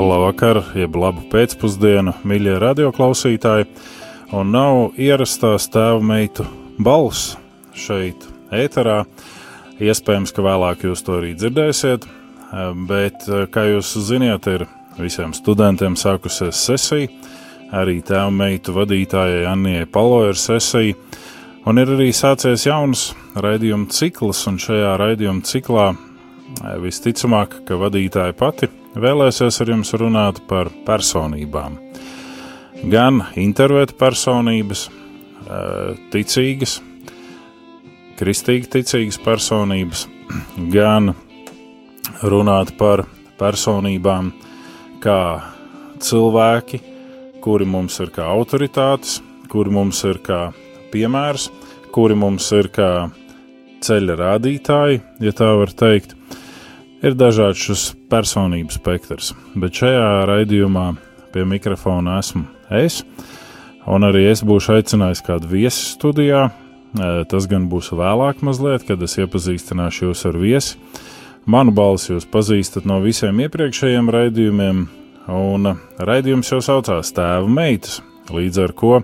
Labvakar, jeb labu pēcpusdienu, mīļie radioklausītāji, un nav ierastās tēva meitu balss šeit, ēterā. Iespējams, ka vēlāk jūs to arī dzirdēsiet, bet, kā jūs zināt, ir visiem studentiem sākusies sesija, arī tēva meitu vadītājai Annijai Palo ir sesija, un ir arī sācies jauns raidījuma cikls, un šajā raidījuma ciklā visticamāk, ka vadītāja pati vēlēsies ar jums runāt par personībām. Gan intervēt personības, ticīgas, kristīgi ticīgas personības, gan runāt par personībām kā cilvēki, kuri mums ir kā autoritātes, kuri mums ir kā piemērs, kuri mums ir kā ceļa rādītāji, ja tā var teikt, Ir dažāds šis personības spektrs, bet šajā raidījumā pie mikrofona esmu es, un arī es būšu aicinājis kādu viesi studijā. E, tas gan būs vēlāk, mazliet, kad es iepazīstināšu jūs ar viesi. Manu balsi jūs pazīstat no visiem iepriekšējiem raidījumiem, un raidījums jau saucās Tēva meitas, līdz ar ko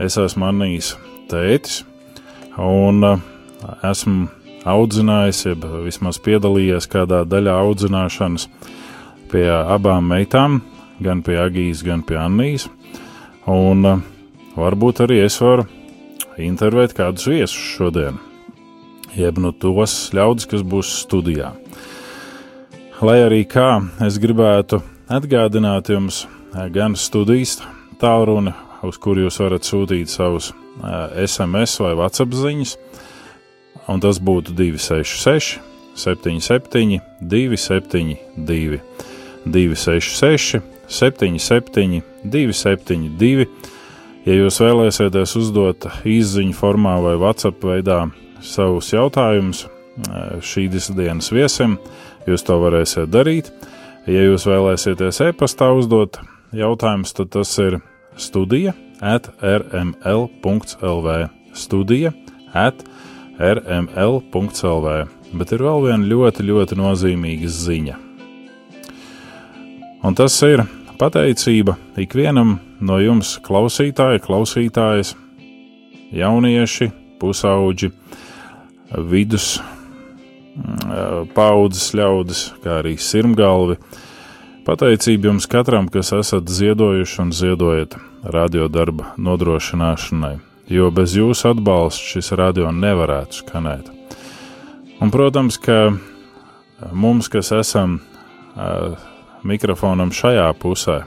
es esmu manījis tētis, un e, esmu audzinājis, jeb vismaz piedalījies kādā daļā audzināšanas pie abām meitām, gan pie Agijas, gan pie Annijas. Un uh, varbūt arī es varu intervēt kādus viesus šodien, jeb nu tos ļaudis, kas būs studijā. Lai arī kā es gribētu atgādināt jums gan studijas tālruni, uz kuru jūs varat sūtīt savus SMS vai WhatsApp ziņas, un tas būtu 266, 77, 272, 266, 77, 272. Ja jūs vēlēsieties uzdot izziņu formā vai WhatsApp veidā savus jautājumus eh, šīs dienas viesim, jūs to varēsiet darīt. Ja jūs vēlēsieties e-pastā uzdot jautājumus, tad tas ir studija at rml.lv. Studija at rml.clv, bet ir vēl viena ļoti, ļoti nozīmīga ziņa. Un tas ir pateicība ikvienam no jums, klausītāji, klausītājas, jaunieši, pusauģi, vidus mm, paudzes ļaudis, kā arī sirmgalvi. Pateicība jums katram, kas esat ziedojuši un ziedojat radiodarba nodrošināšanai jo bez jūsu atbalsta šis radio nevarētu skanēt. Un, protams, ka mums, kas esam uh, mikrofonam šajā pusē,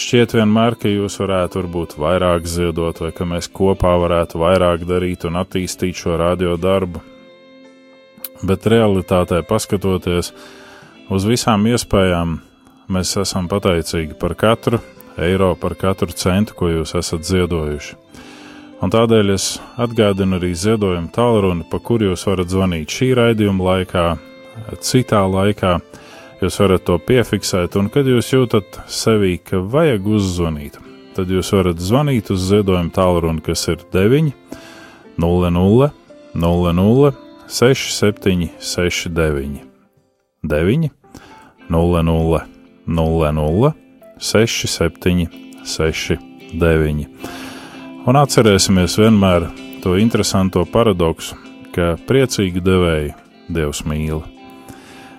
šķiet vienmēr, ka jūs varētu varbūt vairāk ziedot, vai ka mēs kopā varētu vairāk darīt un attīstīt šo radio darbu. Bet realitātē, paskatoties uz visām iespējām, mēs esam pateicīgi par katru eiro, par katru centu, ko jūs esat ziedojuši un tādēļ es atgādinu arī ziedojumu tālruni, pa kuru jūs varat zvanīt šī raidījuma laikā, citā laikā. Jūs varat to piefiksēt, un kad jūs jūtat sevī, ka vajag uzzvanīt, tad jūs varat zvanīt uz ziedojumu tālruni, kas ir 9, 00, 00, 67, 69, 9, 00, 00, 67, 69. Un atcerēsimies vienmēr to interesanto paradoksu, ka priecīgi devēji Dievs mīl.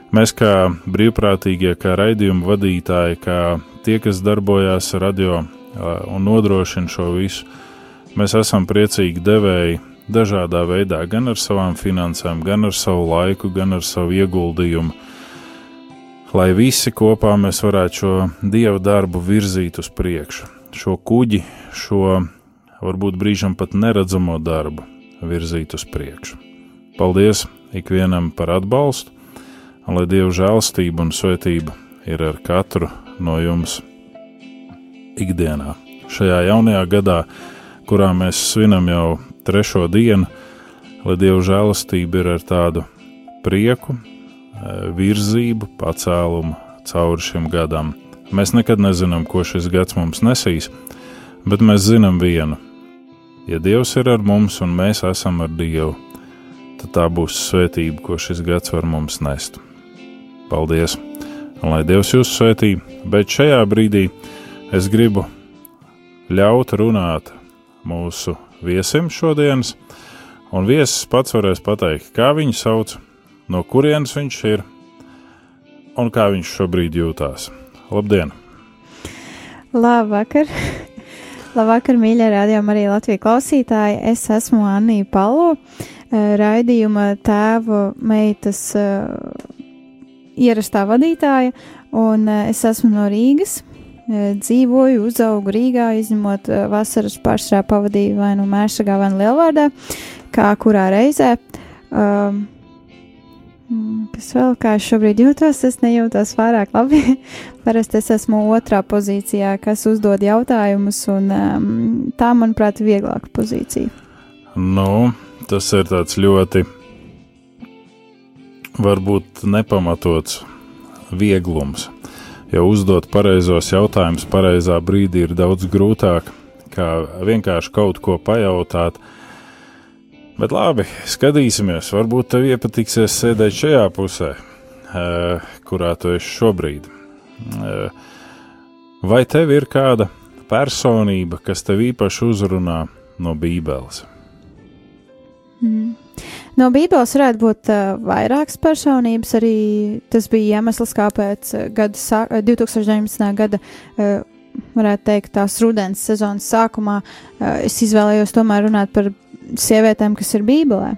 Mēs, kā brīvprātīgie, kā raidījuma vadītāji, kā tie, kas darbojās radio un nodrošina šo visu, mēs esam priecīgi devēji dažādā veidā, gan ar savām finansēm, gan ar savu laiku, gan ar savu ieguldījumu. lai visi kopā mēs varētu šo dievu darbu virzīt uz priekšu, šo kuģi, šo varbūt brīžam pat neredzamo darbu virzīt uz priekšu. Paldies ikvienam par atbalstu, un lai dievu žēlstība un svētība ir ar katru no jums ikdienā. Šajā jaunajā gadā, kurā mēs svinam jau trešo dienu, lai dievu žēlastība ir ar tādu prieku, Eh, virzību, pacēlumu cauri šim gadam. Mēs nekad nezinām, ko šis gads mums nesīs, bet mēs zinām vienu. Ja Dievs ir ar mums un mēs esam ar Dievu, tad tā būs svētība, ko šis gads var mums nest. Paldies! Un lai Dievs jūs svētī, bet šajā brīdī es gribu ļaut runāt mūsu viesim šodienas, un viesis pats varēs pateikt, kā viņu sauc no kurienes viņš ir un kā viņš šobrīd jūtās. Labdien! Labvakar! Labvakar, mīļie rādījumi, arī Latvijas klausītāji. Es esmu Anija Palo, eh, raidījuma tēva meitas uh, ierastā vadītāja, un uh, es esmu no Rīgas. Dzīvoju, uzaugu Rīgā, izņemot vasaras pārstrā pavadīju vai nu Mēršagā, vai nu Lielvārdā, kā kurā reizē. Um, kas vēl kā es šobrīd jūtos, es nejūtos pārāk labi. Parasti es esmu otrā pozīcijā, kas uzdod jautājumus, un um, tā, manuprāt, ir vieglāka pozīcija. Nu, tas ir tāds ļoti, varbūt nepamatots vieglums. Jo uzdot pareizos jautājumus pareizā brīdī ir daudz grūtāk, kā vienkārši kaut ko pajautāt, uh, Bet labi, skatīsimies. Varbūt tev iepatiksies sēdēt šajā pusē, kurā tu esi šobrīd. Vai tev ir kāda personība, kas tev īpaši uzrunā no Bībeles? Mm. No Bībeles varētu būt uh, vairākas personības. Arī tas bija iemesls, kāpēc gada, 2019. gada, uh, varētu teikt, tās rudens sezonas sākumā uh, es izvēlējos tomēr runāt par sievietēm, kas ir Bībelē.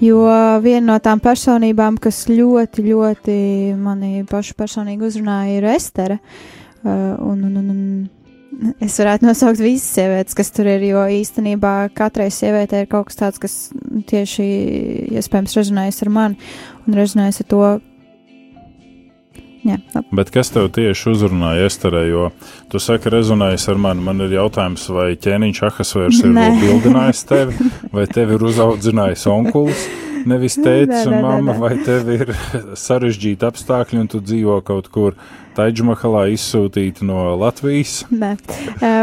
Jo viena no tām personībām, kas ļoti, ļoti mani pašu personīgi uzrunāja, ir Estere. Uh, un, un, un, un es varētu nosaukt visas sievietes, kas tur ir, jo īstenībā katrai sievietei ir kaut kas tāds, kas tieši iespējams rezonējas ar mani un rezonējas ar to, Jā, Bet kas tev tieši uzrunāja Esterē? Jo tu saki, rezonējas ar mani. Man ir jautājums, vai ķēniņš Ahasvērs ir bildinājis tevi, vai tevi ir uzaudzinājis onkulis, nevis un mamma, vai tev ir sarežģīti apstākļi un tu dzīvo kaut kur Taidžmahalā izsūtīti no Latvijas? Nē,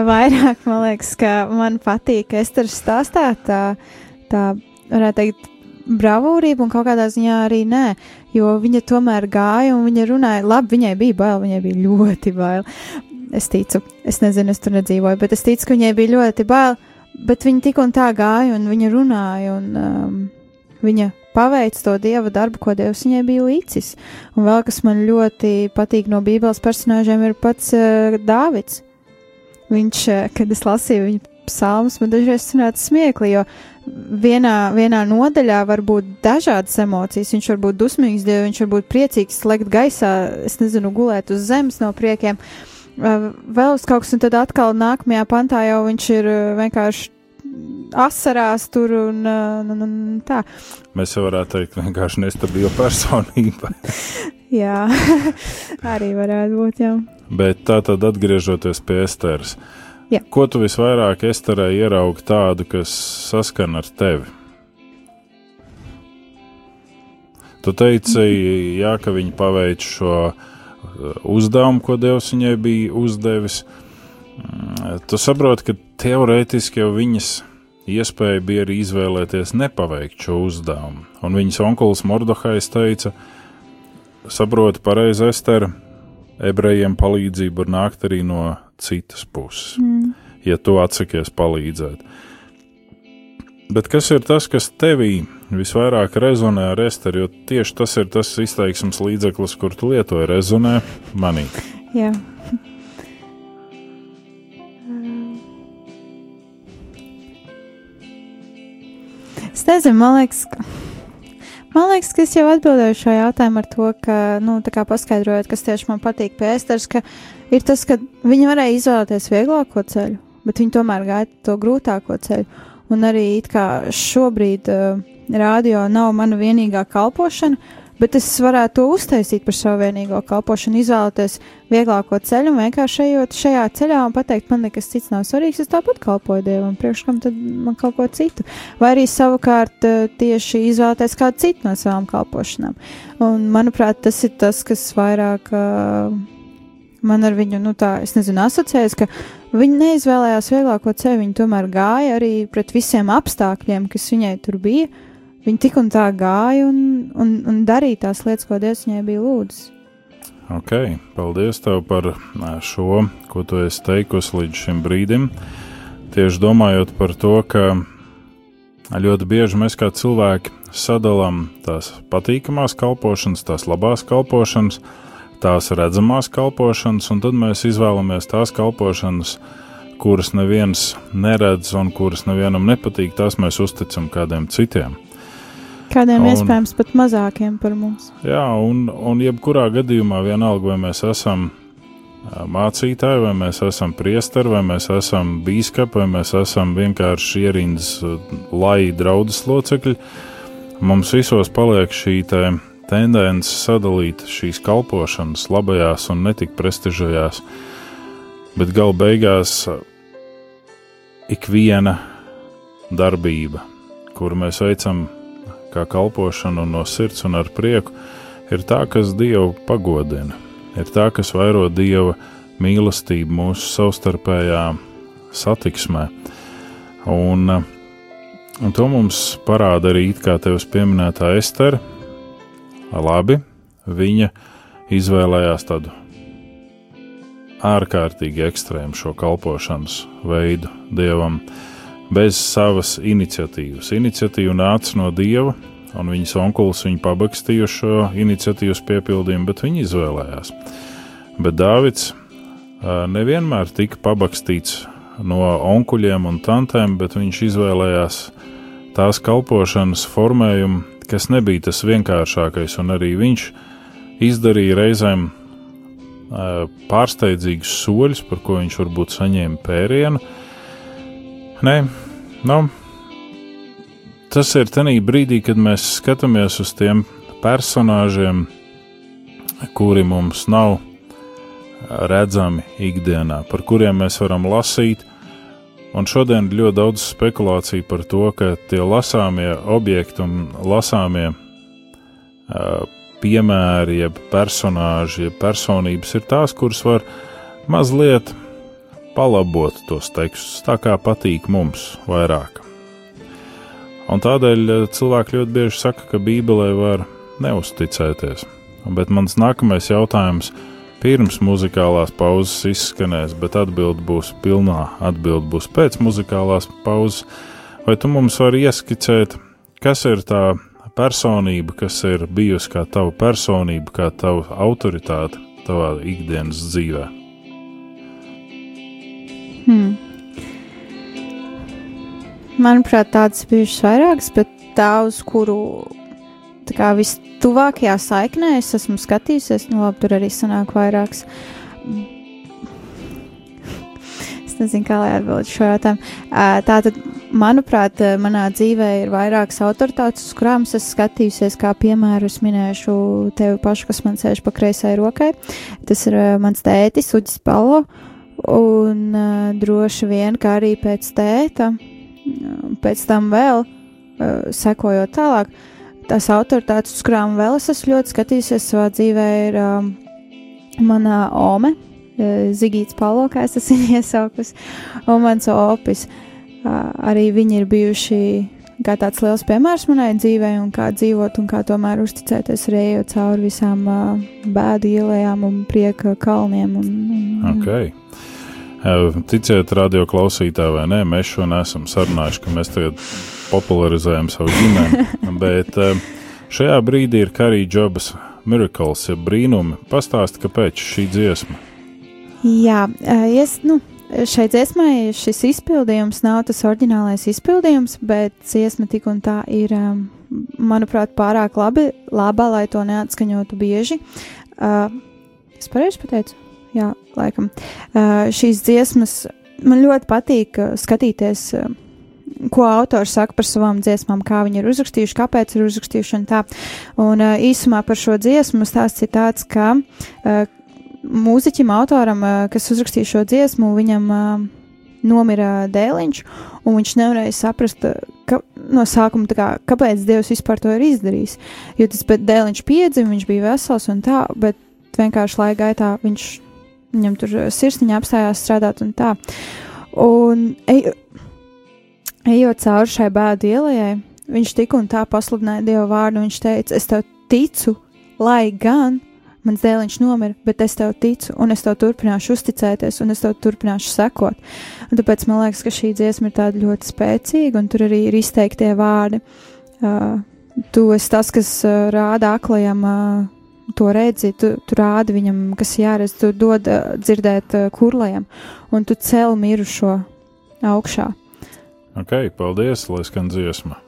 vairāk man liekas, ka man patīk Esteras stāstā tā, tā varētu teikt, bravūrība un kaut kādā ziņā arī nē, jo viņa tomēr gāja un viņa runāja, labi, viņai bija bail, viņai bija ļoti bail. Es ticu, es nezinu, es tur nedzīvoju, bet es ticu, ka viņai bija ļoti bail, bet viņa tik un tā gāja un viņa runāja un um, viņa paveic to dieva darbu, ko dievs viņai bija līdzis. Un vēl kas man ļoti patīk no Bībeles personāžiem ir pats uh, Dāvids. Viņš, uh, kad es lasīju viņa psalmus, man dažreiz sanāca smieklīgi, jo vienā, vienā nodaļā var būt dažādas emocijas. Viņš var būt dusmīgs, viņš var būt priecīgs, slēgt gaisā, es nezinu, gulēt uz zemes no priekiem. Vēl uz kaut kas, un tad atkal nākamajā pantā jau viņš ir vienkārši asarās tur un, un, un tā. Mēs jau varētu teikt, vienkārši nestabila personība. jā, arī varētu būt, jā. Bet tā tad atgriežoties pie Esteras. Uh, Jā. Ko tu visvairāk Esterē ieraugi tādu, kas saskan ar tevi? Tu teici, jā, ka viņa paveic šo uh, uzdevumu, ko Dievs viņai bija uzdevis. Mm, tu saproti, ka teorētiski jau viņas iespēja bija arī izvēlēties nepaveikt šo uzdevumu. Un viņas onkulis Mordokais teica, saproti, pareizi, Ester, ebrejiem palīdzība var nākt arī no citas puses, mm. ja tu atsakies palīdzēt. Bet kas ir tas, kas tevī visvairāk rezonē ar esteru? Jo tieši tas ir tas izteiksmes līdzeklis, kur tu lietoji, rezonē manī. Jā. Es nezinu, man liekas, ka Man liekas, ka es jau atbildēju šo jautājumu ar to, ka, nu, tā kā paskaidrojot, kas tieši man patīk pie Esteras, ka ir tas, ka viņi varēja izvēlēties vieglāko ceļu, bet viņi tomēr gāja to grūtāko ceļu. Un arī it kā šobrīd uh, rādio nav mana vienīgā kalpošana, bet es varētu to uztaisīt par savu vienīgo kalpošanu, izvēlēties vieglāko ceļu vienkārši ejot šajā ceļā un pateikt, man nekas cits nav svarīgs, es tāpat kalpoju Dievam, priekš kam tad man kaut ko citu. Vai arī savukārt eh, tieši izvēlēties kādu citu no savām kalpošanām. Un, manuprāt, tas ir tas, kas vairāk. Uh, Man ar viņu, nu tā, es nezinu, asociējas, ka viņi neizvēlējās vieglāko ceļu. Viņi tomēr gāja arī pret visiem apstākļiem, kas viņai tur bija. Viņa tik un tā gāja un, un, un darīja tās lietas, ko Dievs viņai bija lūdzis. Ok, paldies tev par šo, ko tu esi teikusi līdz šim brīdim. Tieši domājot par to, ka ļoti bieži mēs kā cilvēki sadalām tās patīkamās kalpošanas, tās labās kalpošanas, tās redzamās kalpošanas, un tad mēs izvēlamies tās kalpošanas, kuras neviens neredz un kuras nevienam nepatīk, tās mēs uzticam kādiem citiem. Kādiem un, iespējams pat mazākiem par mums. Jā, un, un jebkurā gadījumā vienalga, vai mēs esam mācītāji, vai mēs esam priesteri, vai mēs esam bīskapi, vai mēs esam vienkārši ierindas lai draudzes locekļi, mums visos paliek šī te tendence sadalīt šīs kalpošanas labajās un netik prestižajās, bet gal beigās ikviena darbība, kuru mēs veicam kā kalpošana no sirds un ar prieku, ir tā, kas Dievu pagodina, ir tā, kas vairo Dieva mīlestību mūsu savstarpējā satiksmē. Un, un to mums parāda arī kā tevis pieminētā Estere. Labi, viņa izvēlējās tādu ārkārtīgi ekstrēmu šo kalpošanas veidu dievam. Uh, bez savas iniciatīvas. Iniciatīva nāca no dieva, un viņas onkulis viņu pabakstīja šo iniciatīvas piepildījumu, bet viņi izvēlējās. Bet Dāvids nevienmēr tika pabakstīts no onkuļiem un tantēm, bet viņš izvēlējās tās kalpošanas formējumu, kas nebija tas vienkāršākais, un arī viņš izdarīja reizēm pārsteidzīgus soļus, par ko viņš varbūt saņēma pērienu, Nē, nu, tas ir tenī brīdī, kad mēs skatāmies uz tiem personāžiem, kuri mums nav redzami ikdienā, par kuriem mēs varam lasīt. Un šodien ir ļoti daudz spekulāciju par to, ka tie lasāmie objekti un lasāmie uh, piemēri, jeb personāži, jeb personības ir tās, kuras var mazliet palabot tos tekstus tā, kā patīk mums vairāk. Un tādēļ eh, cilvēki ļoti bieži saka, ka Bībelē var neusticēties. Bet mans nākamais jautājums pirms muzikālās pauzes izskanēs, bet atbild būs pilnā, atbild būs pēc muzikālās pauzes. Vai tu mums vari ieskicēt, kas ir tā personība, kas ir bijusi kā tava personība, kā tava autoritāte tavā ikdienas dzīvēm? Hmm. Manuprāt, tādas bijušas vairākas, bet tā, uz kuru tā kā vistuvākajā saiknē es esmu skatījusies, nu labi, tur arī sanāk vairākas. Es nezinu, kā lai atbildētu šo jautājumu. Tātad, manuprāt, manā dzīvē ir vairākas autoritātes, uz kurām es skatījusies, kā piemēru es minēšu tevi pašu, kas man sēž pa kreisai rokai. Tas ir mans tētis, Uģis Palo. Uh, Un uh, droši vien, kā arī pēc tēta, pēc tam vēl uh, sekojot tālāk, tās autoritātes, uz kurām vēl es esmu ļoti skatījusies savā dzīvē, ir uh, manā ome, uh, Zigīts Palo, kā es esmu iesaukusi, un mans opis. Uh, arī viņi ir bijuši kā tāds liels piemērs manai dzīvei, un kā dzīvot, un kā tomēr uzticēties arī ejot cauri visām uh, bēdu ielām un prieka kalniem. Un, un, okay. Ticiet, radio klausītāji, vai nē, mēs šo nesam sarunājuši, ka mēs tagad popularizējam savu ģimeni. Bet šajā brīdī ir Karī Džobas miracles, ja brīnumi. Pastāsti, kāpēc šī dziesma? Jā, es, nu, šai dziesmai šis izpildījums nav tas oriģinālais izpildījums, bet dziesma tik un tā ir um, manuprāt, pārāk labi, labā, lai to neatskaņotu bieži. Uh, es pareizi pateicu? Jā, laikam. Uh, šīs dziesmas man ļoti patīk uh, skatīties. Uh, ko autors saka par savām dziesmām, kā viņi ir uzrakstījuši, kāpēc ir uzrakstījuši un tā. Un uh, īsumā par šo dziesmu stāsts ir tāds, ka uh, mūziķim, autoram, uh, kas uzrakstīja šo dziesmu, viņam uh, nomira dēliņš, un viņš nevarēja saprast ka, no sākuma, kā, kāpēc Dievs vispār to ir izdarījis. Jo tas dēliņš piedzima, viņš bija vesels un tā, bet vienkārši laika gaitā viņš viņam tur sirsniņā apstājās strādāt un tā. Un, ej, ejot cauri šai bēdu ielai, viņš tik un tā pasludināja Dieva vārdu. Viņš teica, es tev ticu, lai gan mans dēliņš nomira, bet es tev ticu, un es tev turpināšu uzticēties, un es tev turpināšu sekot. Un tāpēc man liekas, ka šī dziesma ir tāda ļoti spēcīga, un tur arī ir izteiktie vārdi. Uh, tu esi tas, kas uh, rāda aklajam. Uh, To redzi, tu, tu rādi viņam, kas jāredz, tu dod dzirdēt kurlajam, un tu cel mirušo augšā. Ok, paldies, lai skan dziesma.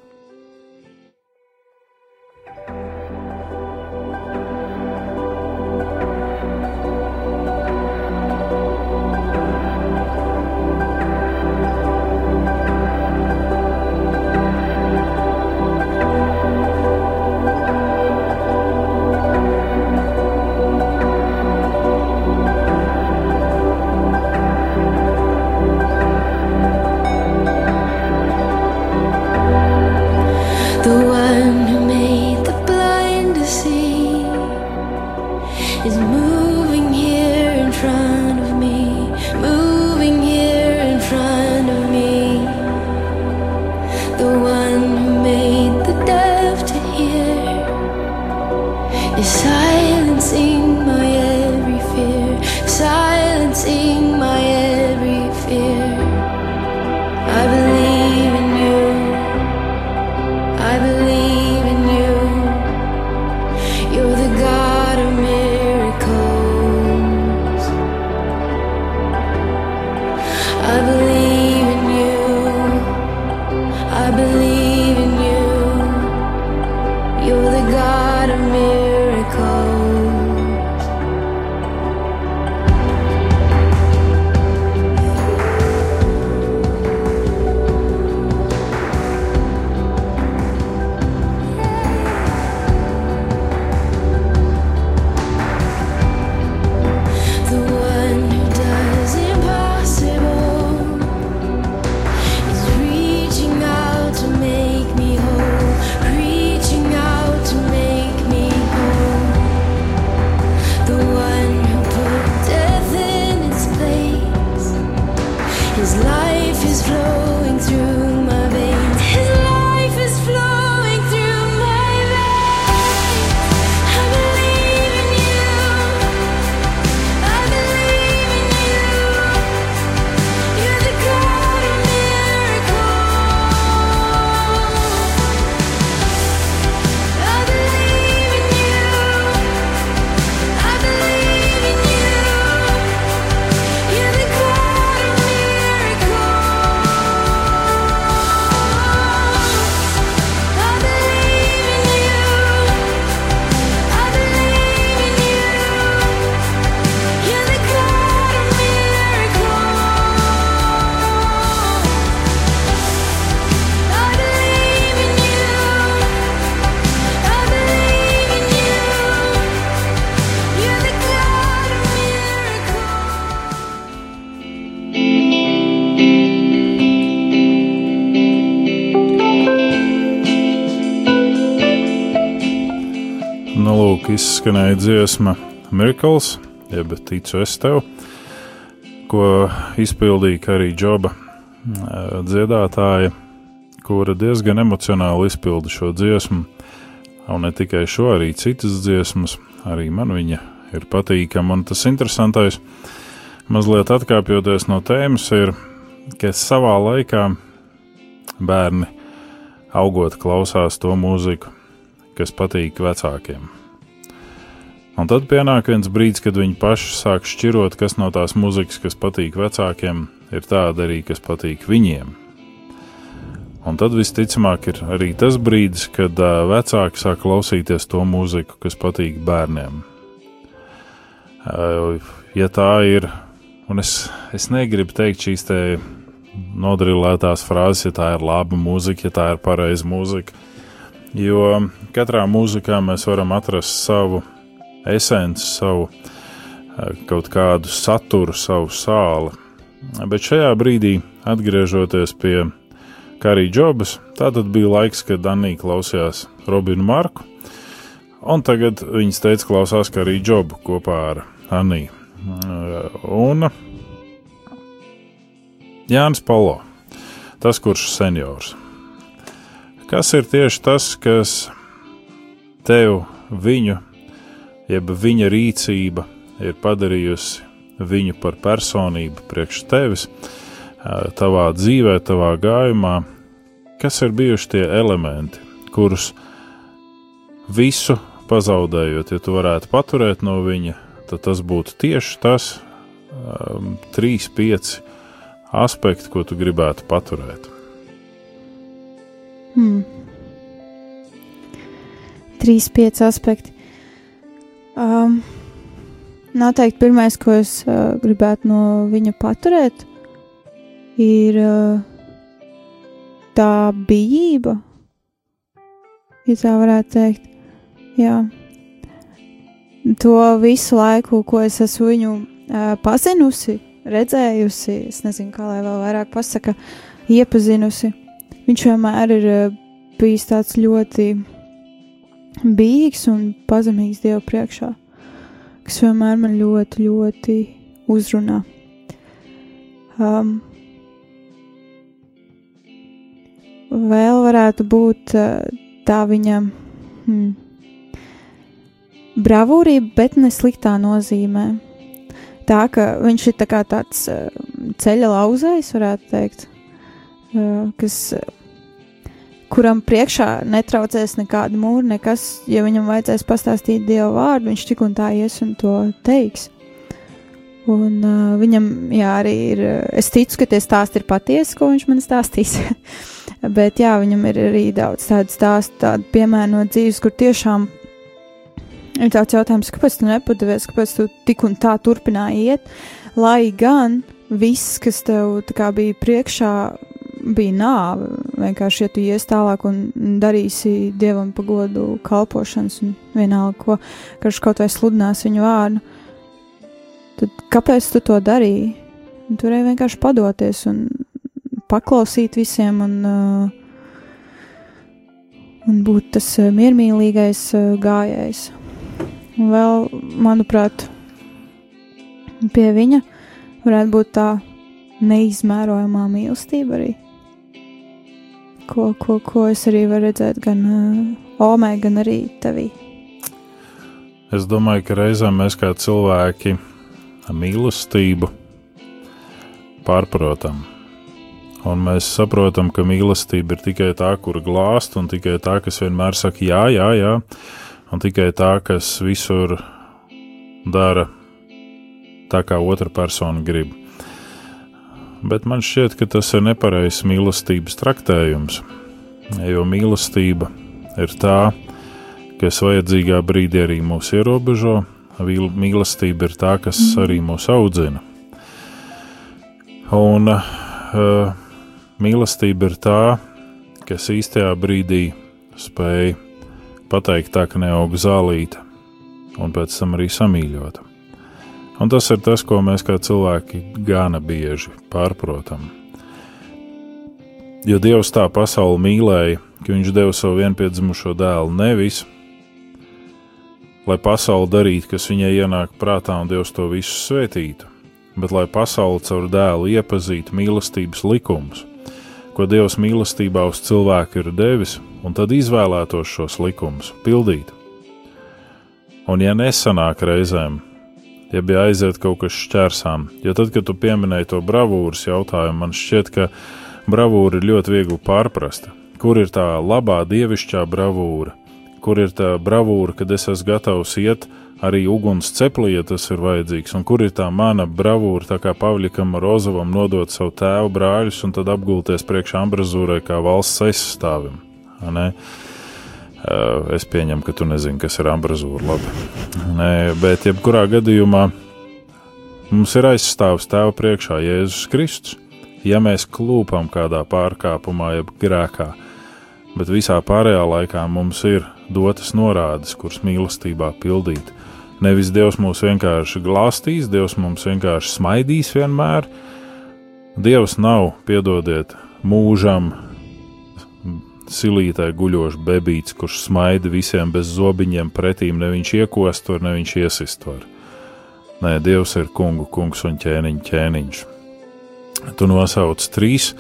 Izskanēja dziesma Miracles, jeb ticu es tev, ko izpildīja arī Džoba dziedātāja, kura diezgan emocionāli izpilda šo dziesmu, un ne tikai šo, arī citas dziesmas, arī man viņa ir patīkama, un tas interesantais, mazliet atkāpjoties no tēmas, ir, ka savā laikā bērni augot klausās to mūziku, kas patīk vecākiem. Un tad pienāk viens brīdis, kad viņi paši sāk šķirot, kas no tās muzikas, kas patīk vecākiem, ir tāda arī, kas patīk viņiem. Un tad visticamāk ir arī tas brīdis, kad vecāki sāk klausīties to mūziku, kas patīk bērniem. Ja tā ir, un es, es negribu teikt šīs te nodrilētās frāzes, ja tā ir laba mūzika, ja tā ir pareiza mūzika, jo katrā mūzikā mēs varam atrast savu esenci, savu kaut kādu saturu, savu sāli. Bet šajā brīdī, atgriežoties pie Karī Džobas, tā tad bija laiks, kad Danija klausījās Robinu Marku, un tagad viņas teica, klausās Karī Džobu kopā ar Aniju. Un Jānis Palo, tas kurš seniors. Kas ir tieši tas, kas tev viņu, jeb viņa rīcība ir padarījusi viņu par personību priekš tevis, tavā dzīvē, tavā gājumā, kas ir bijuši tie elementi, kurus visu pazaudējot, ja tu varētu paturēt no viņa, tad tas būtu tieši tas um, 3, 5 aspekti, ko tu gribētu paturēt. Hmm. Trīs, pieci aspekti. Um, Noteikti pirmais, ko es uh, gribētu no viņa paturēt, ir uh, tā bijība. Ja tā varētu teikt, jā. To visu laiku, ko es esmu viņu uh, pazinusi, redzējusi, es nezinu, kā lai vēl vairāk pasaka, iepazinusi. Viņš vienmēr ir bijis tāds ļoti bijīgs un pazemīgs Dievu priekšā kas vienmēr man ļoti, ļoti uzrunā. Um, vēl varētu būt uh, tā viņa hmm, bravūrība, bet ne sliktā nozīmē. Tā ka viņš ir tā tāds uh, ceļa lauzējs, varētu teikt, uh, kas kuram priekšā netraucēs nekāda mūra, nekas, ja viņam vajadzēs pastāstīt Dieva vārdu, viņš tik un tā ies un to teiks. Un uh, viņam, jā, arī ir, es ticu, ka tie stāsti ir patiesi, ko viņš man stāstīs, bet jā, viņam ir arī daudz tādu stāstu, tādu piemēru no dzīves, kur tiešām ir tāds jautājums, kāpēc tu nepadevies, kāpēc tu tik un tā turpināji iet, lai gan viss, kas tev kā, bija priekšā, bija nāve. Vienkārši, ja tu ies tālāk un darīsi dievam pagodu kalpošanas, un vienalga, ko karš kaut vai sludinās viņu vārdu, tad kāpēc tu to darīji? Turēji vienkārši padoties un paklausīt visiem un, uh, un būt tas uh, miermīlīgais uh, gājējs. Un vēl, manuprāt, pie viņa varētu būt tā neizmērojamā mīlestība arī ko, ko, ko es arī varu redzēt gan uh, Omē, gan arī tevī. Es domāju, ka reizēm mēs kā cilvēki mīlestību pārprotam. Un mēs saprotam, ka mīlestība ir tikai tā, kur glāst, un tikai tā, kas vienmēr saka, jā, jā, jā, un tikai tā, kas visur dara tā, kā otra persona grib bet man šķiet, ka tas ir nepareizs mīlestības traktējums. Jo mīlestība ir tā, kas vajadzīgā brīdī arī mūs ierobežo, mīlestība ir tā, kas arī mūs audzina. Un uh, mīlestība ir tā, kas īstajā brīdī spēj pateikt tā, ka neaug zālīta, un pēc tam arī samīļota. Un tas ir tas, ko mēs kā cilvēki gana bieži pārprotam. Jo Dievs tā pasauli mīlēja, ka Viņš deva savu vienpiedzimušo dēlu nevis, lai pasauli darītu, kas viņai ienāk prātā, un Dievs to visu svētītu, bet lai pasauli caur dēlu iepazītu mīlestības likumus, ko Dievs mīlestībā uz cilvēku ir devis, un tad izvēlētos šos likumus pildīt. Un, ja nesanāk reizēm, ja bija aiziet kaut kas šķērsām. Jo tad, kad tu pieminēji to bravūras jautājumu, man šķiet, ka bravūra ir ļoti viegli pārprast. Kur ir tā labā dievišķā bravūra? kur ir tā bravūra, kad es esmu gatavs iet arī uguns ceplī, ja tas ir vajadzīgs, un kur ir tā mana bravūra, tā kā Pavlikam Rozovam nodot savu tēvu brāļus un tad apgulties priekšā ambrazūrai kā valsts aizstāvim. Ne? Es pieņemu, ka tu nezini, kas ir ambrazūra. Labi. Nē, bet jebkurā gadījumā mums ir aizstāvs tēva priekšā Jēzus Kristus. Ja mēs klūpam kādā pārkāpumā, jeb grēkā, bet visā pārējā laikā mums ir dotas norādes, kuras mīlestībā pildīt. Nevis Dievs mūs vienkārši glāstīs, Dievs mums vienkārši smaidīs vienmēr. Dievs nav, piedodiet, mūžam silītai guļošs bebīts, kurš smaida visiem bez zobiņiem pretīm, ne viņš iekost var, ne viņš iesist var. Nē, Dievs ir kungu kungs un ķēniņš ķēniņš. Tu nosauc trīs.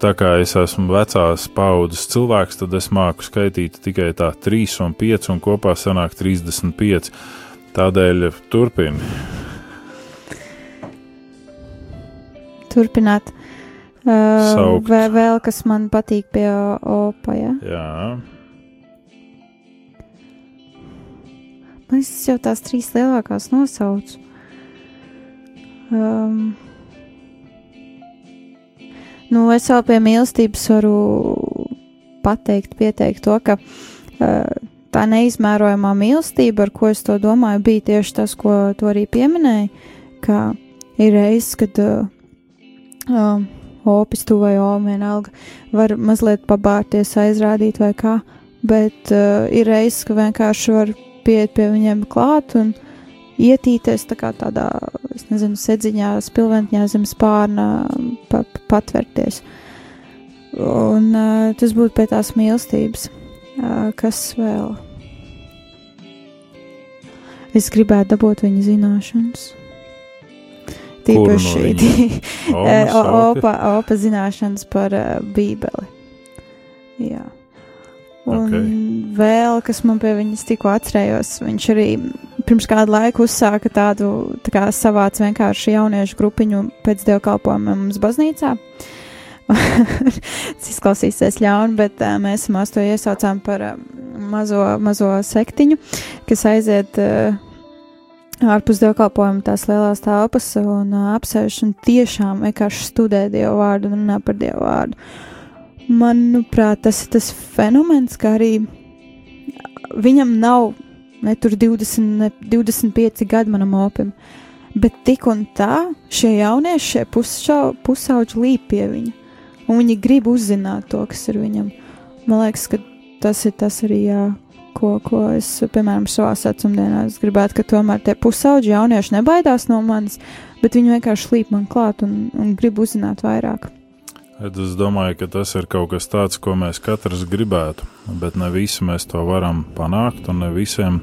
Tā kā es esmu vecās paudzes cilvēks, tad es māku skaitīt tikai tā 3 un 5, un kopā sanāk 35. Tādēļ turpini. Turpināt. Uh, vēl, vēl kas man patīk pie opa, ja? Jā. Man es jau tās trīs lielākās nosaucu. Um, Nu, es vēl pie mīlestības varu pateikt, pieteikt to, ka uh, tā neizmērojamā mīlestība, ar ko es to domāju, bija tieši tas, ko tu arī pieminēji, ka ir reizes, kad uh, uh, opis tu vai oma vienalga var mazliet pabārties, aizrādīt vai kā, bet uh, ir reizes, ka vienkārši var pieiet pie viņiem klāt un ietīties tā kā tādā es nezinu, sedziņā, spilventņā zem spārna pa, patverties. Un uh, tas būtu pie tās mīlestības. Uh, kas vēl? Es gribētu dabūt viņa zināšanas. Tīpaši no opa, opa zināšanas par uh, Bībeli. Jā. Un okay. vēl, kas man pie viņas tikko atcerējos, viņš arī pirms kādu laiku uzsāka tādu tā kā savāc vienkārši jauniešu grupiņu pēc dievkalpojuma mums baznīcā. Tas izklausīsies ļauni, bet uh, mēs mēs to iesaucām par uh, mazo, mazo sektiņu, kas aiziet uh, ārpus dievkalpojuma tās lielās telpas un uh, apsēž un tiešām vienkārši studē dievu vārdu un runā par dievu vārdu. Manuprāt, tas ir tas fenomens, ka arī viņam nav ne tur 20, ne 25 gadi manam opim, bet tik un tā šie jaunieši, šie pusšau, pusauģi līp pie viņa, un viņi grib uzzināt to, kas ir viņam. Man liekas, ka tas ir tas arī, jā, ko, ko es, piemēram, savā vecumdienā gribētu, ka tomēr tie pusauģi jaunieši nebaidās no manis, bet viņi vienkārši līp man klāt un, un grib uzzināt vairāk. Es domāju, ka tas ir kaut kas tāds, ko mēs katrs gribētu, bet ne visi mēs to varam panākt, un ne visiem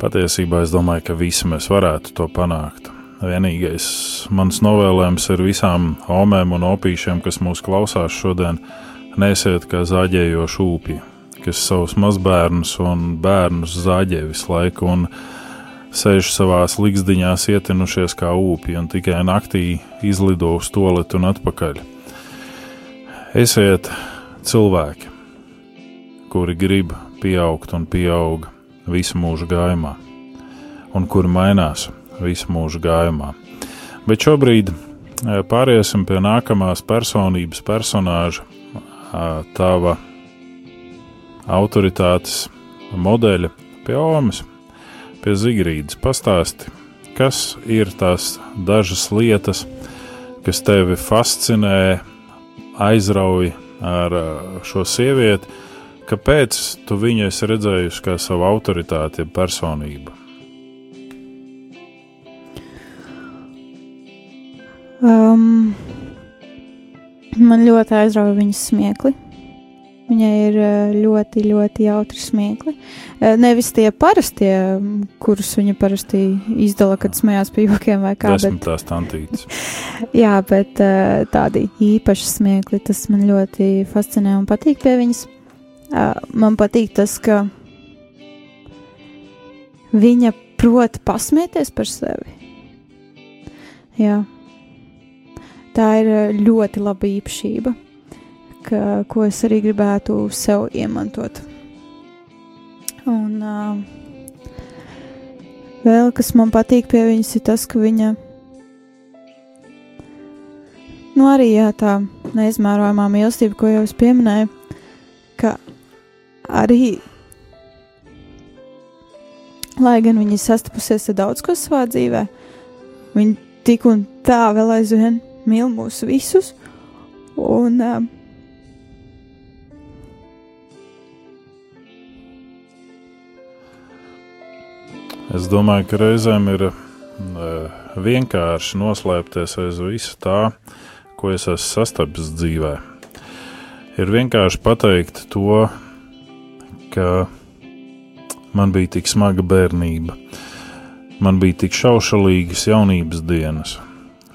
patiesībā es domāju, ka visi mēs varētu to panākt. Vienīgais mans novēlējums ir visām omēm un opīšiem, kas mūs klausās šodien, nesiet kā zāģējoši ūpji, kas savus mazbērnus un bērnus zāģē visu laiku un sēž savās likšdiņās ietinušies kā ūpji un tikai naktī izlido uz toaletu un atpakaļ. Esiet cilvēki, kuri grib pieaugt un pieaug visu mūžu gājumā, un kuri mainās visu mūžu gājumā. Bet šobrīd e, pāriesim pie nākamās personības, personāža, tava autoritātes modeļa, pie Omas, pie Zigrīdas. Pastāsti, kas ir tās dažas lietas, kas tevi fascinē, aizrauj ar uh, šo sievieti, kāpēc tu viņu esi redzējusi kā savu autoritāti, personību? Um, man ļoti aizrauja viņas smiekli. Viņai ir uh, ļoti, ļoti jautri smiekli. Uh, nevis tie parastie, kurus viņa parasti izdala, kad smējās pie jokiem vai kā. Bet... tantītes. Jā, bet uh, tādi īpaši smiekli, tas man ļoti fascinē un patīk pie viņas. Man patīk tas, ka viņa prot pasmieties par sevi. Jā. Tā ir ļoti laba īpašība ko es arī gribētu sev iemantot. Un uh, vēl kas man patīk pie viņas, ir tas, ka viņa nu, arī jā, tā neizmērojamā mīlestība, ko jau es pieminēju, ka arī, lai gan viņa sastapusies ar daudz ko savā dzīvē, viņa tik un tā vēl aizvien mīl mūs visus. Un, uh, Es domāju, ka reizēm ir uh, vienkārši noslēpties aiz visa tā, ko es esmu sastapis dzīvē. Ir vienkārši pateikt to, ka man bija tik smaga bērnība, man bija tik šaušalīgas jaunības dienas,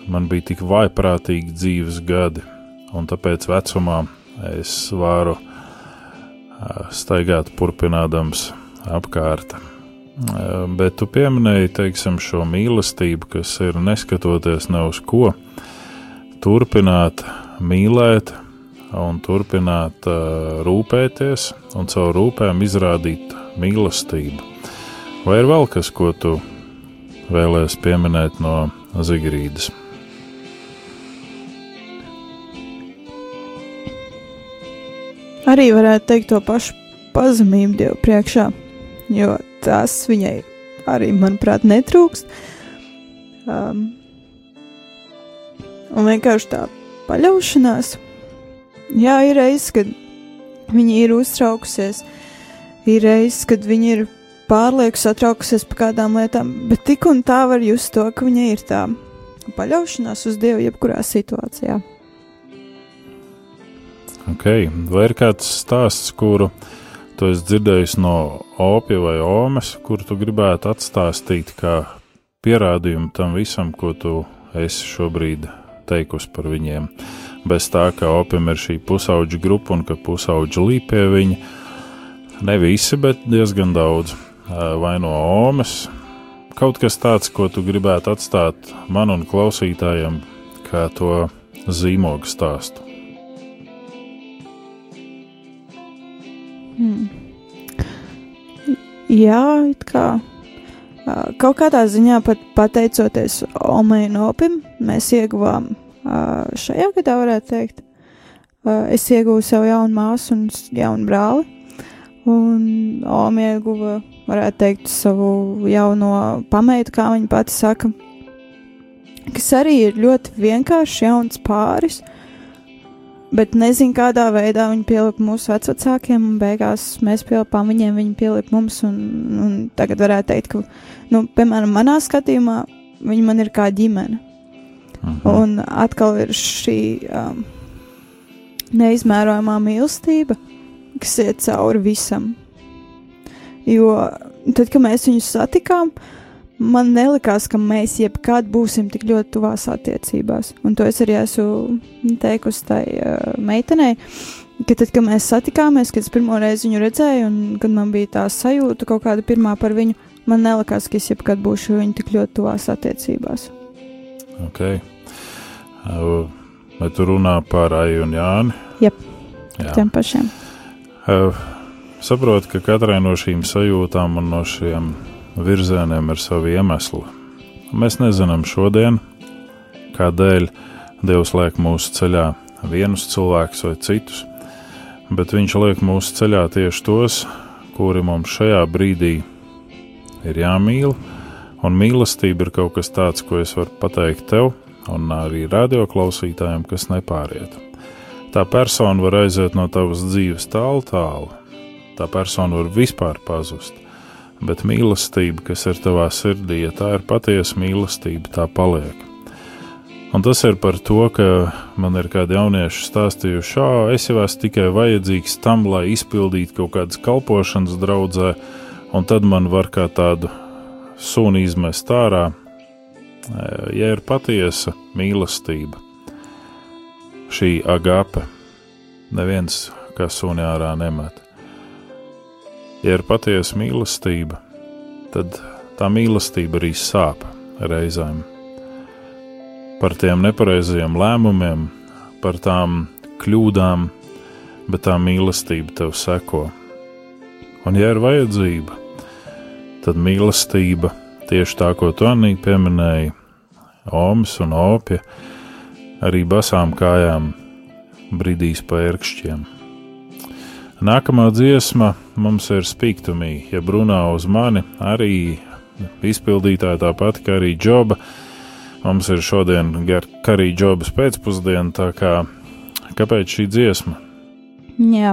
man bija tik vaiprātīgi dzīves gadi, un tāpēc vecumā es varu uh, staigāt turpinādams apkārt Bet tu pieminēji teiksim, šo mīlestību, kas ir neskatoties ne uz ko, turpināt mīlēt un turpināt rūpēties un caur rūpēm izrādīt mīlestību. Vai ir vēl kas, ko tu vēlēsies pieminēt no Zigrīdas? Arī varētu teikt to pašu pazemību Dievu priekšā, jo tas viņai arī, manuprāt, netrūkst. Um, un vienkārši tā paļaušanās. Jā, ir reizes, kad viņa ir uztraukusies, ir reizes, kad viņa ir pārlieku satraukusies par kādām lietām, bet tik un tā var just to, ka viņai ir tā paļaušanās uz Dievu jebkurā situācijā. Okay. Vai ir kāds stāsts, kuru tu esi dzirdējis no opija vai omes, kur tu gribētu atstāstīt kā pierādījumu tam visam, ko tu esi šobrīd teikusi par viņiem. Bez tā, ka opim ir šī pusauģa grupa un ka pusauģa līp pie viņa. Ne visi, bet diezgan daudz. Vai no omes, kaut kas tāds, ko tu gribētu atstāt man un klausītājiem, kā to zīmogu stāstu. Hmm. Jā, it kā. Kaut kādā ziņā pat pateicoties Omei un Opim, mēs ieguvām šajā gadā, varētu teikt. Es ieguvu sev jaunu māsu un jaunu brāli, un Omi ieguva, varētu teikt, savu jauno pameitu, kā viņa pati saka, kas arī ir ļoti vienkāršs jauns pāris, uh, bet nezinu, kādā veidā viņi pielika mūsu vecākiem, un beigās mēs pielipām viņiem, viņi pielika mums. Un, un tagad varētu teikt, ka, nu, piemēram, manā skatījumā viņi man ir kā ģimene. Aha. Un atkal ir šī um, neizmērojamā mīlestība, kas iet cauri visam. Jo tad, kad mēs viņus satikām, uh, man nelikās, ka mēs jebkad būsim tik ļoti tuvās attiecībās. Un to es arī esmu teikusi tai uh, meitenei, ka tad, kad mēs satikāmies, kad es pirmo reizi viņu redzēju, un kad man bija tā sajūta kaut kāda pirmā par viņu, man nelikās, ka es jebkad būšu viņu tik ļoti tuvās attiecībās. Ok. Uh, vai tu runā par Aiju un Jāni? Jep, Jā, tiem pašiem. Uh, saprotu, ka katrai no šīm sajūtām un no šiem virzieniem ir savi iemesli. Mēs nezinām šodien, kādēļ Dievs liek mūsu ceļā vienus cilvēkus vai citus, bet Viņš liek mūsu ceļā tieši tos, kuri mums šajā brīdī ir jāmīl, un mīlestība ir kaut kas tāds, ko es varu pateikt tev un arī radioklausītājiem, kas nepāriet. Tā persona var aiziet no tavas dzīves tālu, tālu. Tā persona var vispār pazust bet mīlestība, kas ir tavā sirdī, ja tā ir patiesa mīlestība, tā paliek. Un tas ir par to, ka man ir kādi jaunieši stāstījuši, ka es jau esmu tikai vajadzīgs tam, lai izpildītu kaut kādas kalpošanas draudzē, un tad man var kā tādu suni izmest ārā. Ja ir patiesa mīlestība, šī agape, neviens kā suni ārā nemet. Ja ir patiesa mīlestība, tad tā mīlestība arī sāp reizēm. Par tiem nepareizajiem lēmumiem, par tām kļūdām, bet tā mīlestība tev seko. Un, ja ir vajadzība, tad mīlestība, tieši tā, ko tu Anī pieminēji, Omas un Opja, arī basām kājām brīdīs pa ērkšķiem. Nākamā dziesma mums ir spīktumī, ja runā uz mani, arī izpildītāja tāpat kā arī džoba. Mums ir šodien arī džobas pēcpusdiena, tā kā kāpēc šī dziesma? Jā.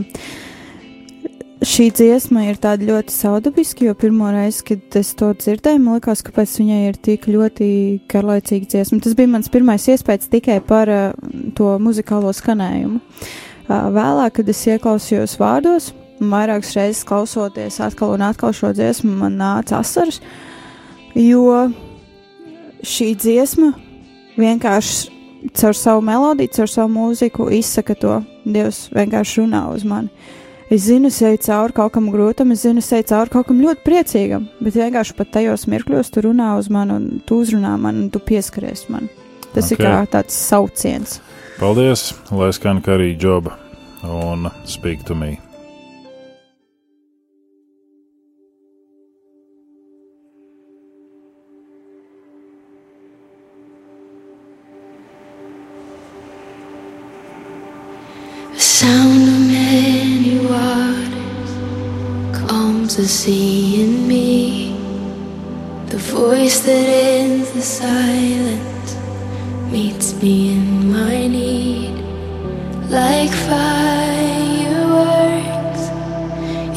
Šī dziesma ir tāda ļoti saudabiska, jo pirmo reizi, kad es to dzirdēju, man liekas, kāpēc viņai ir tik ļoti garlaicīga dziesma. Tas bija mans pirmais iespējas tikai par uh, to muzikālo skanējumu. Uh, vēlāk, kad es ieklausījos vārdos, vairākas reizes klausoties atkal un atkal šo dziesmu, man nāca asaras, jo šī dziesma vienkārši caur savu melodiju, caur savu mūziku izsaka to. Dievs vienkārši runā uz mani. Es zinu, es eju cauri kaut kam grūtam, es zinu, es eju cauri kaut kam ļoti priecīgam, bet vienkārši pat tajos mirkļos tu runā uz mani, un tu uzrunā mani, un tu pieskaries man. Tas okay. ir kā tāds sauciens. Paldies, lai skan arī džoba un speak to me. The sound of many waters calms the sea in me. The voice that ends the silence meets me in my need. Like fireworks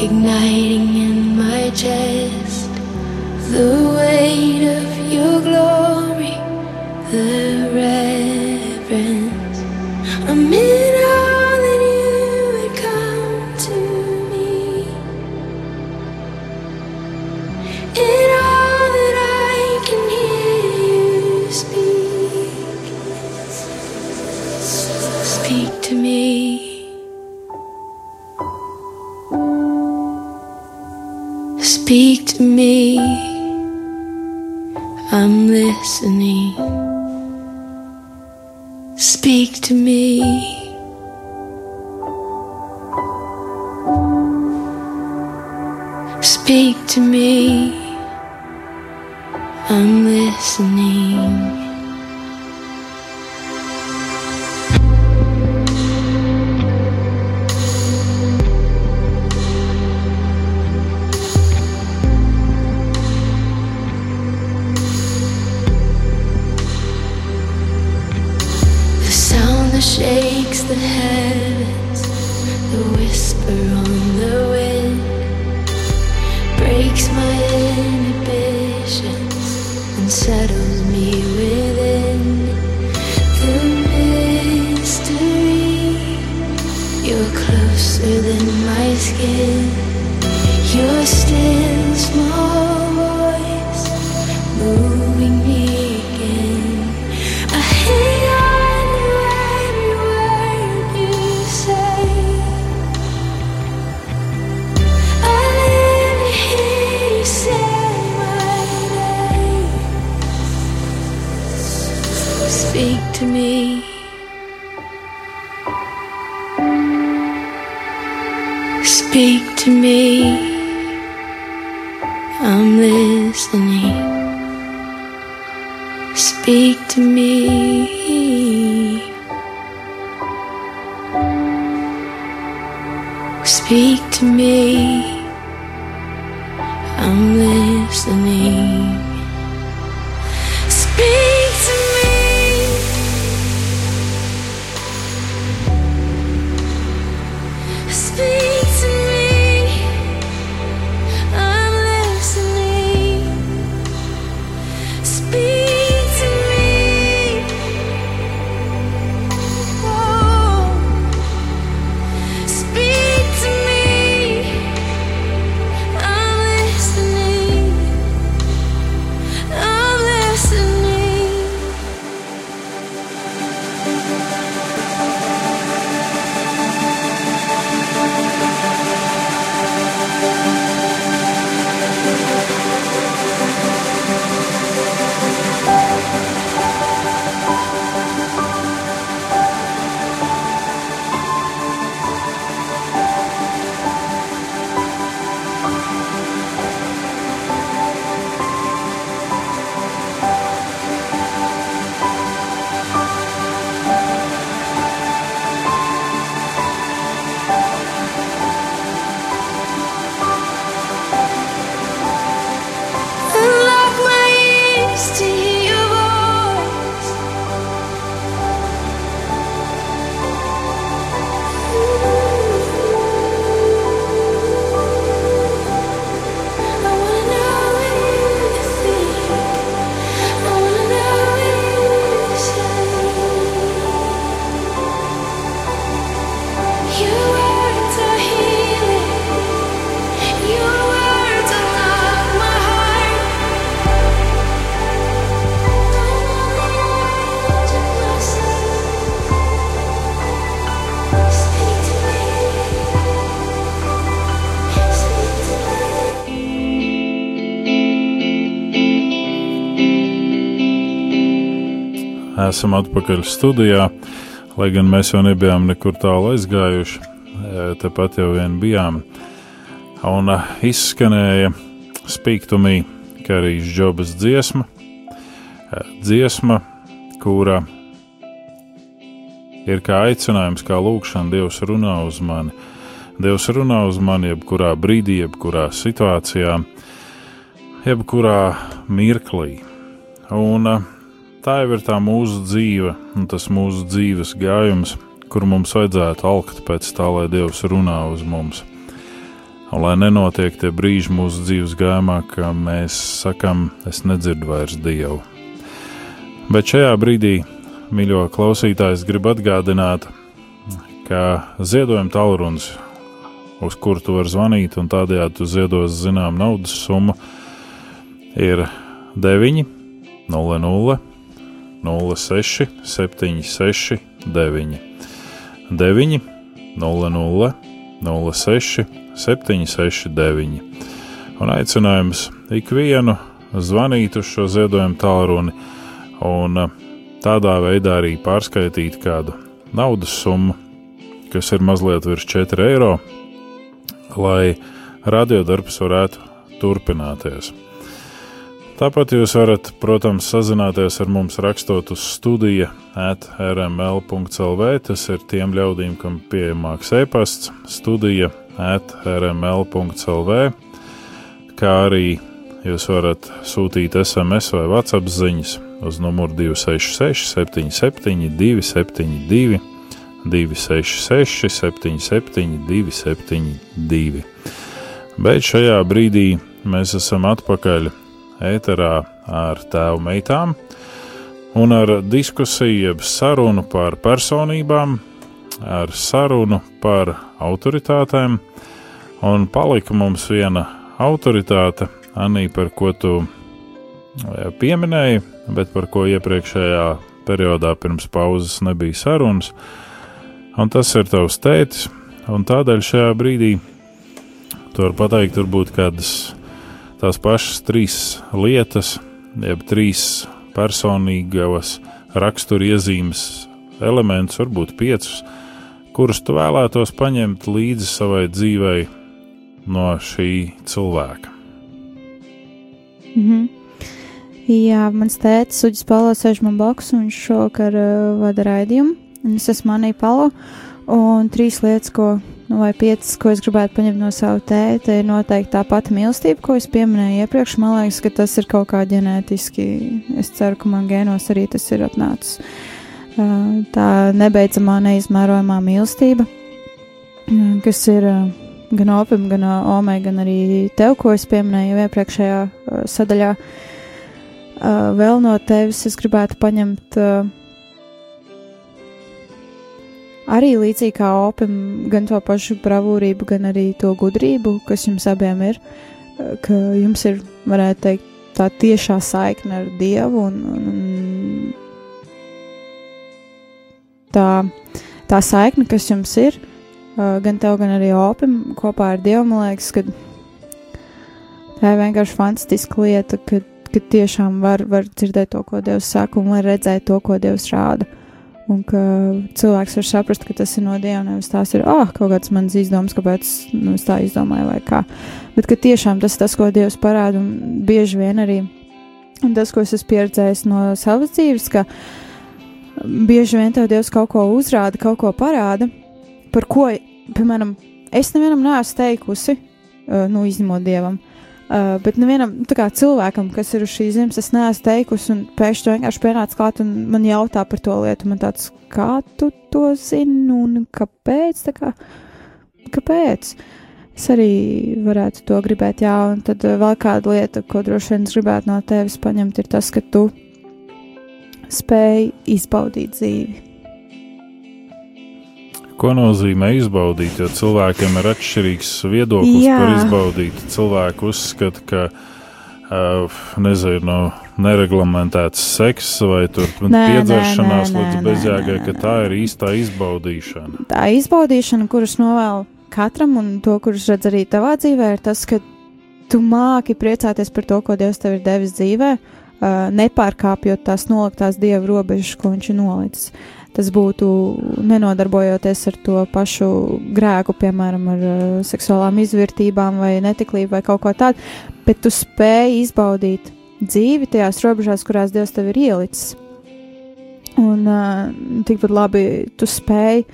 igniting in my chest. The weight of your glory, the reverence. I'm in Speak to me, I'm listening. Speak to me. Speak to me, I'm listening. Esam atpakaļ studijā, lai gan mēs jau nebijām nekur tālu aizgājuši, tepat jau vien bijām. Un izskanēja Speak to me, kā arī Džobas dziesma, dziesma, kura ir kā aicinājums, kā lūkšana, Dievs runā uz mani. Dievs runā uz mani jebkurā brīdī, jebkurā situācijā, jebkurā mirklī. Un tā jau ir tā mūsu dzīve, un tas mūsu dzīves gājums, kur mums vajadzētu alkt pēc tā, lai Dievs runā uz mums. Un lai nenotiek tie brīži mūsu dzīves gājumā, ka mēs sakam, es nedzirdu vairs Dievu. Bet šajā brīdī mīļo klausītājs, gribu atgādināt, ka ziedojuma tālrunis, uz kuru tu vari zvanīt, un tādējādi tu ziedos zinām naudas summu, ir 9, 00, 06, 76, 9, 9, 00, 06, 76, 9. Un aicinājums ikvienu zvanīt uz šo ziedojumu tālruni un uh, tādā veidā arī pārskaitīt kādu naudas summu, kas ir mazliet virs 4 eiro, lai radiodarbs varētu turpināties. Tāpat jūs varat, protams, sazināties ar mums rakstot uz studija atrml.clv. Tas ir tiem ļaudīm, kam pieejamāks e-pasts, studija atrml.clv, kā arī jūs varat sūtīt SMS vai WhatsApp ziņas uz numuru 266, 77, 272, 266, 77, 272. Bet šajā brīdī mēs esam atpakaļ ēterā ar tēvu meitām un ar diskusiju, sarunu par personībām, ar sarunu par autoritātēm, un palika mums viena autoritāte, Anī, par ko tu pieminēji, bet par ko iepriekšējā periodā pirms pauzes nebija sarunas. Un tas ir tavs tētis, un tādēļ šajā brīdī tu vari pateikt, varbūt kādas tās pašas trīs lietas, jeb trīs personīgās raksturiezīmes elementus, varbūt piecus, kurus tu vēlētos paņemt līdzi savai dzīvei no šī cilvēka. Mm -hmm. Jā, mans tēvs, Uģis Palo, sēž man blakus, un šovakar uh, vada raidījumu. Es esmu Manī Palo, un trīs lietas, ko, nu, vai piecas, ko es gribētu paņemt no sava tēta, ir noteikti tā pati mīlestība, ko es pieminēju iepriekš. Man liekas, ka tas ir kaut kā ģenētiski. Es ceru, ka man gēnos arī tas ir atnācis. Tā nebeidzamā, neizmērojamā mīlestība, kas ir gan opim, gan omei, gan arī tev, ko es pieminēju iepriekšējā sadaļā. Vēl no tevis es gribētu paņemt uh, arī līdzīgi kā opim, gan to pašu bravūrību, gan arī to gudrību, kas jums abiem ir, uh, ka jums ir, varētu teikt, tā tiešā saikne ar Dievu un, un, un tā, tā saikne, kas jums ir, uh, gan tev, gan arī opim kopā ar Dievu, man liekas, ka tā ir vienkārši fantastiska lieta, kad ka tiešām var, var dzirdēt to, ko Dievs saka, un var redzēt to, ko Dievs rāda. Un ka cilvēks var saprast, ka tas ir no Dieva, nevis tās ir, ah, kaut kāds mans izdoms, kāpēc nu, es tā izdomāju, vai kā. Bet ka tiešām tas ir tas, ko Dievs parāda, un bieži vien arī un tas, ko es esmu pieredzējis no savas dzīves, ka bieži vien tev Dievs kaut ko uzrāda, kaut ko parāda, par ko, piemēram, es nevienam neesmu teikusi, nu, izņemot Dievam. Uh, bet nevienam nu, cilvēkam, kas ir uz šīs zemes, es neesmu teikusi, un pēkšņi to vienkārši pienāca klāt un man jautā par to lietu. Man tāds, kā tu to zini un kāpēc? Kā, kāpēc? Es arī varētu to gribēt, jā, un tad uh, vēl kāda lieta, ko droši vien es gribētu no tevis paņemt, ir tas, ka tu spēj izbaudīt dzīvi. Ko nozīmē izbaudīt? Jo cilvēkiem ir atšķirīgs viedoklis Jā. par izbaudīt. Cilvēki uzskata, ka uh, nezinu, no nereglamentēts seks vai piedzeršanās līdz bezjēgai, ka tā ir īstā izbaudīšana. Tā izbaudīšana, kuras novēlu katram un to, kurus redz arī tavā dzīvē, ir tas, ka tu māki priecāties par to, ko Dievs tev ir devis dzīvē, uh, nepārkāpjot tās noliktās dieva robežas, ko viņš ir nolicis. Tas būtu nenodarbojoties ar to pašu grēku, piemēram, ar uh, seksuālām izvērtībām vai netiklību vai kaut ko tādu, bet tu spēj izbaudīt dzīvi tajās robežās, kurās Dievs tev ir ielicis. Un uh, tikpat labi tu spēj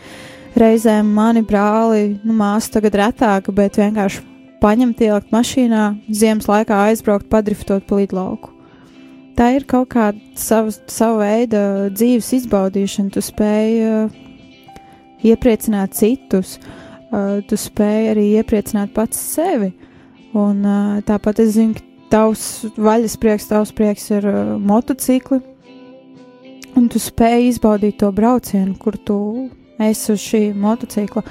reizēm mani brāli, nu, māsu tagad retāk, bet vienkārši paņemt, ielikt mašīnā, ziemas laikā aizbraukt, padriftot pa līdlauku. Tā ir kaut kāda sava, sava veida dzīves izbaudīšana. Tu spēj uh, iepriecināt citus, uh, tu spēj arī iepriecināt pats sevi. Un, uh, tāpat es zinu, ka tavs vaļas prieks, tavs prieks ir uh, motocikli, un tu spēj izbaudīt to braucienu, kur tu esi uz šī motocikla.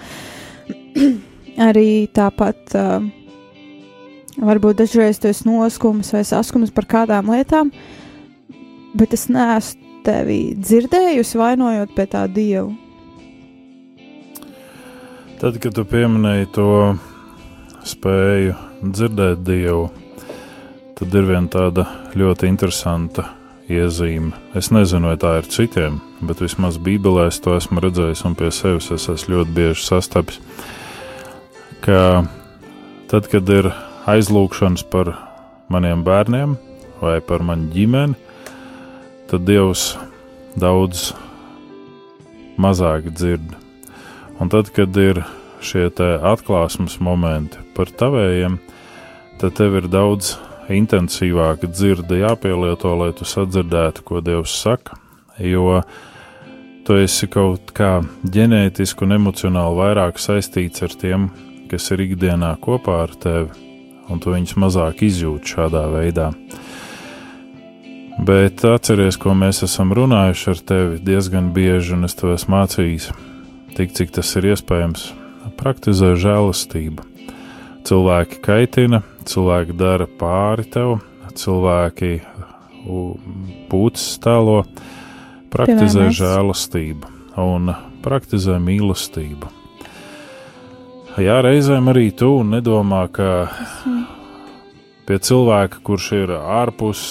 arī tāpat. Uh, Varbūt dažreiz tu esi noskums vai saskums par kādām lietām, bet es neesmu tevi dzirdējusi vainojot pie tā dievu. Tad, kad tu pieminēji to spēju dzirdēt dievu, tad ir viena tāda ļoti interesanta iezīme. Es nezinu, vai tā ir citiem, bet vismaz Bībelē es to esmu redzējis un pie sevis es esmu ļoti bieži sastapis. Ka tad, kad ir aizlūgšanas par maniem bērniem vai par manu ģimeni, tad Dievs daudz mazāk dzird. Un tad, kad ir šie atklāsmes momenti par tavējiem, tad tev ir daudz intensīvāka dzirde jāpielieto, lai tu sadzirdētu, ko Dievs saka. Jo tu esi kaut kā ģenētiski un emocionāli vairāk saistīts ar tiem, kas ir ikdienā kopā ar tevi un tu viņus mazāk izjūti šādā veidā. Bet atceries, ko mēs esam runājuši ar tevi diezgan bieži, un es to esmu mācījis, tik cik tas ir iespējams, praktizē žēlastību. Cilvēki kaitina, cilvēki dara pāri tev, cilvēki pūcis tēlo, praktizē žēlastību un praktizē mīlestību. Jā, reizēm arī tu nedomā, ka pie cilvēka, kurš ir ārpus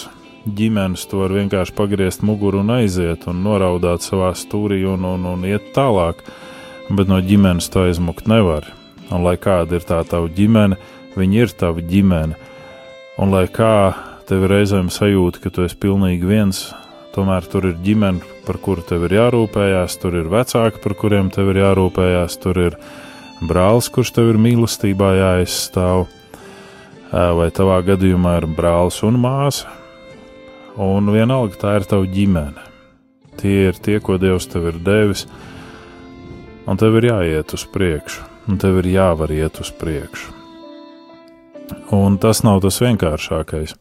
ģimenes, to var vienkārši pagriezt muguru un aiziet un noraudāt savā stūrī un, un, un iet tālāk, bet no ģimenes to aizmukt nevar. Un lai kāda ir tā tava ģimene, viņi ir tava ģimene. Un lai kā tev reizēm sajūta, ka tu esi pilnīgi viens, tomēr tur ir ģimene, par kuru tev ir jārūpējās, tur ir vecāki, par kuriem tev ir jārūpējās, tur ir ielikumi brālis, kurš tev ir mīlestībā jāizstāv, vai tavā gadījumā ir brālis un māsa, un vienalga tā ir tava ģimene. Tie ir tie, ko Dievs tev ir devis, un tev ir jāiet uz priekšu, un tev ir jāvar iet uz priekšu. Un tas nav tas vienkāršākais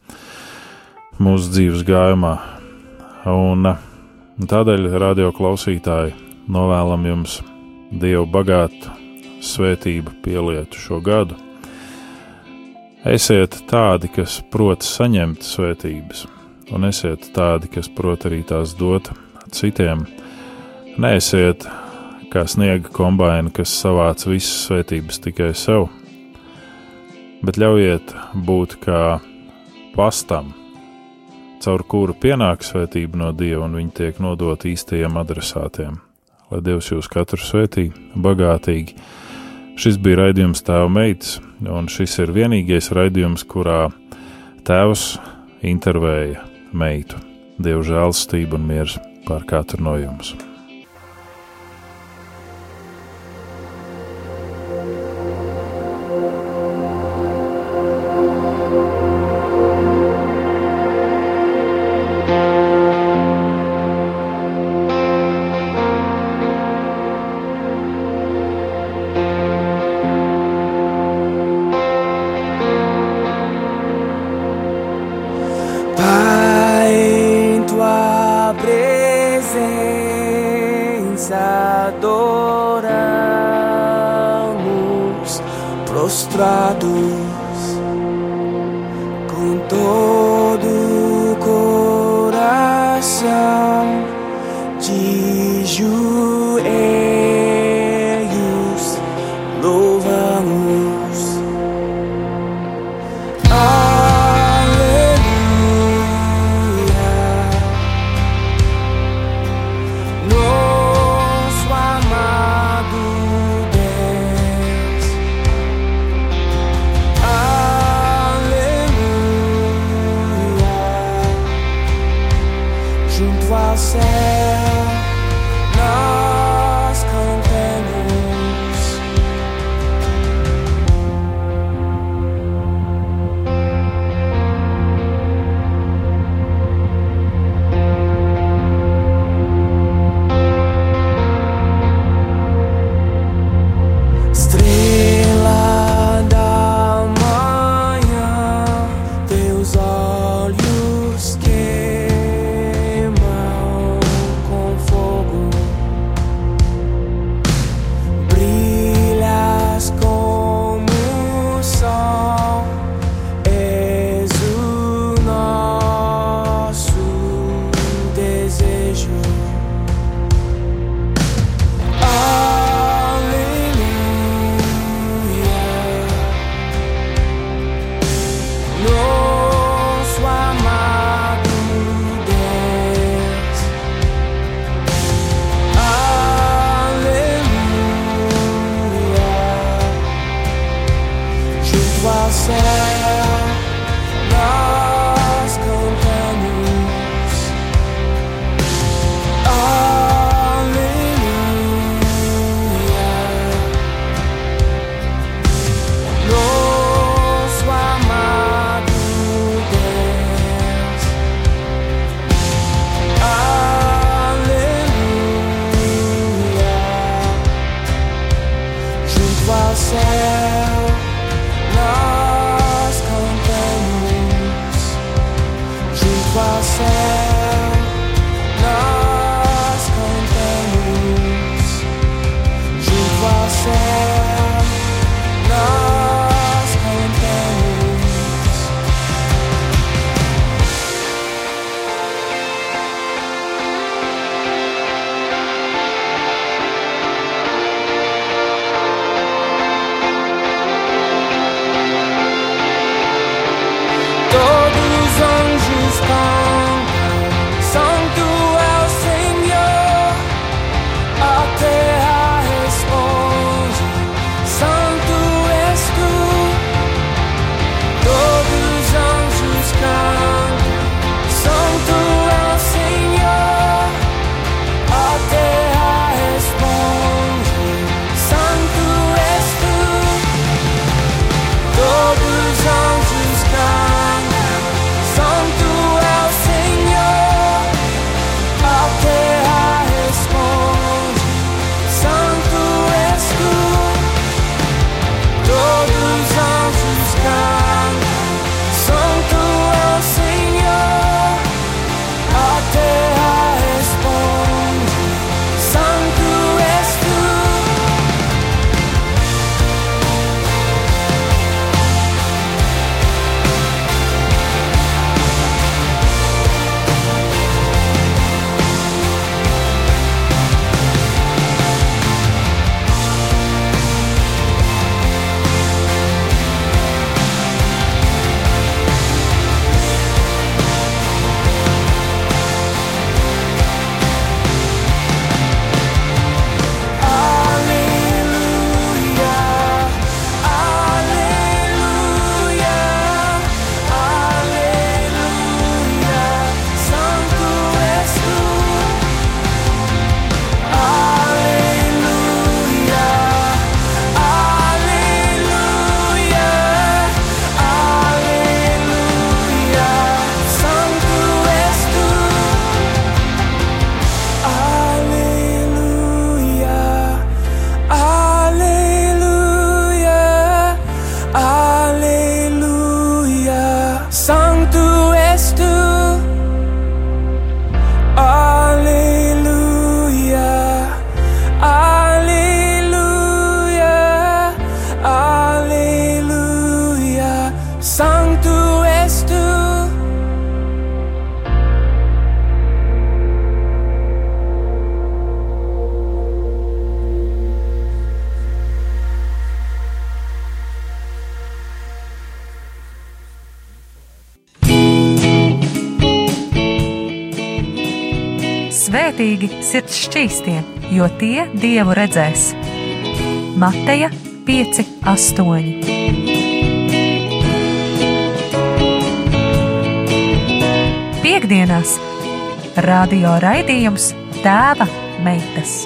mūsu dzīves gājumā, un tādēļ radio klausītāji novēlam jums Dievu bagātu svētību pielietu šo gadu. Esiet tādi, kas prot saņemt svētības, un esiet tādi, kas prot arī tās dot citiem. Neesiet kā sniega kombaini, kas savāc visas svētības tikai sev, bet ļaujiet būt kā pastam, caur kuru pienāk svētība no Dieva un viņi tiek nodot īstajiem adresātiem. Lai Dievs jūs katru svētī bagātīgi Šis bija raidījums Tēva meitas, un šis ir vienīgais raidījums, kurā tēvs intervēja meitu. Dieva žēlstība un miers pār katru no jums! skaistie, jo tie dievu redzēs. Mateja 5, 8. Piektdienās radio raidījums Tēva meitas.